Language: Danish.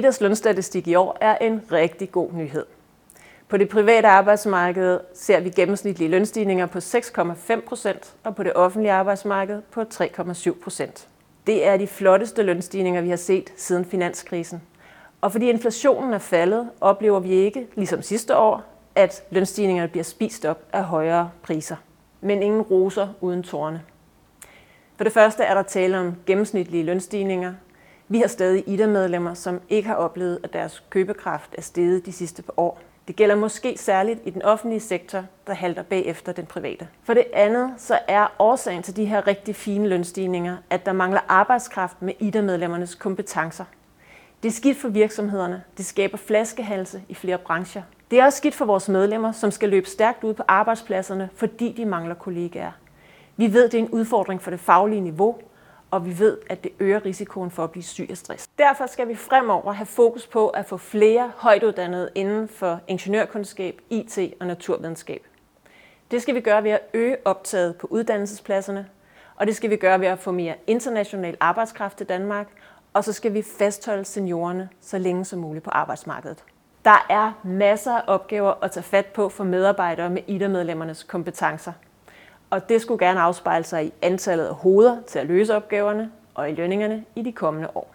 IDAs lønstatistik i år er en rigtig god nyhed. På det private arbejdsmarked ser vi gennemsnitlige lønstigninger på 6,5 procent, og på det offentlige arbejdsmarked på 3,7 procent. Det er de flotteste lønstigninger, vi har set siden finanskrisen. Og fordi inflationen er faldet, oplever vi ikke, ligesom sidste år, at lønstigningerne bliver spist op af højere priser. Men ingen roser uden tårne. For det første er der tale om gennemsnitlige lønstigninger. Vi har stadig IDA-medlemmer, som ikke har oplevet, at deres købekraft er steget de sidste par år. Det gælder måske særligt i den offentlige sektor, der halter bagefter den private. For det andet, så er årsagen til de her rigtig fine lønstigninger, at der mangler arbejdskraft med IDA-medlemmernes kompetencer. Det er skidt for virksomhederne. Det skaber flaskehalse i flere brancher. Det er også skidt for vores medlemmer, som skal løbe stærkt ud på arbejdspladserne, fordi de mangler kollegaer. Vi ved, det er en udfordring for det faglige niveau, og vi ved, at det øger risikoen for at blive syg af stress. Derfor skal vi fremover have fokus på at få flere højtuddannede inden for ingeniørkundskab, IT og naturvidenskab. Det skal vi gøre ved at øge optaget på uddannelsespladserne, og det skal vi gøre ved at få mere international arbejdskraft til Danmark, og så skal vi fastholde seniorerne så længe som muligt på arbejdsmarkedet. Der er masser af opgaver at tage fat på for medarbejdere med IDA-medlemmernes kompetencer. Og det skulle gerne afspejle sig i antallet af hoveder til at løse opgaverne og i lønningerne i de kommende år.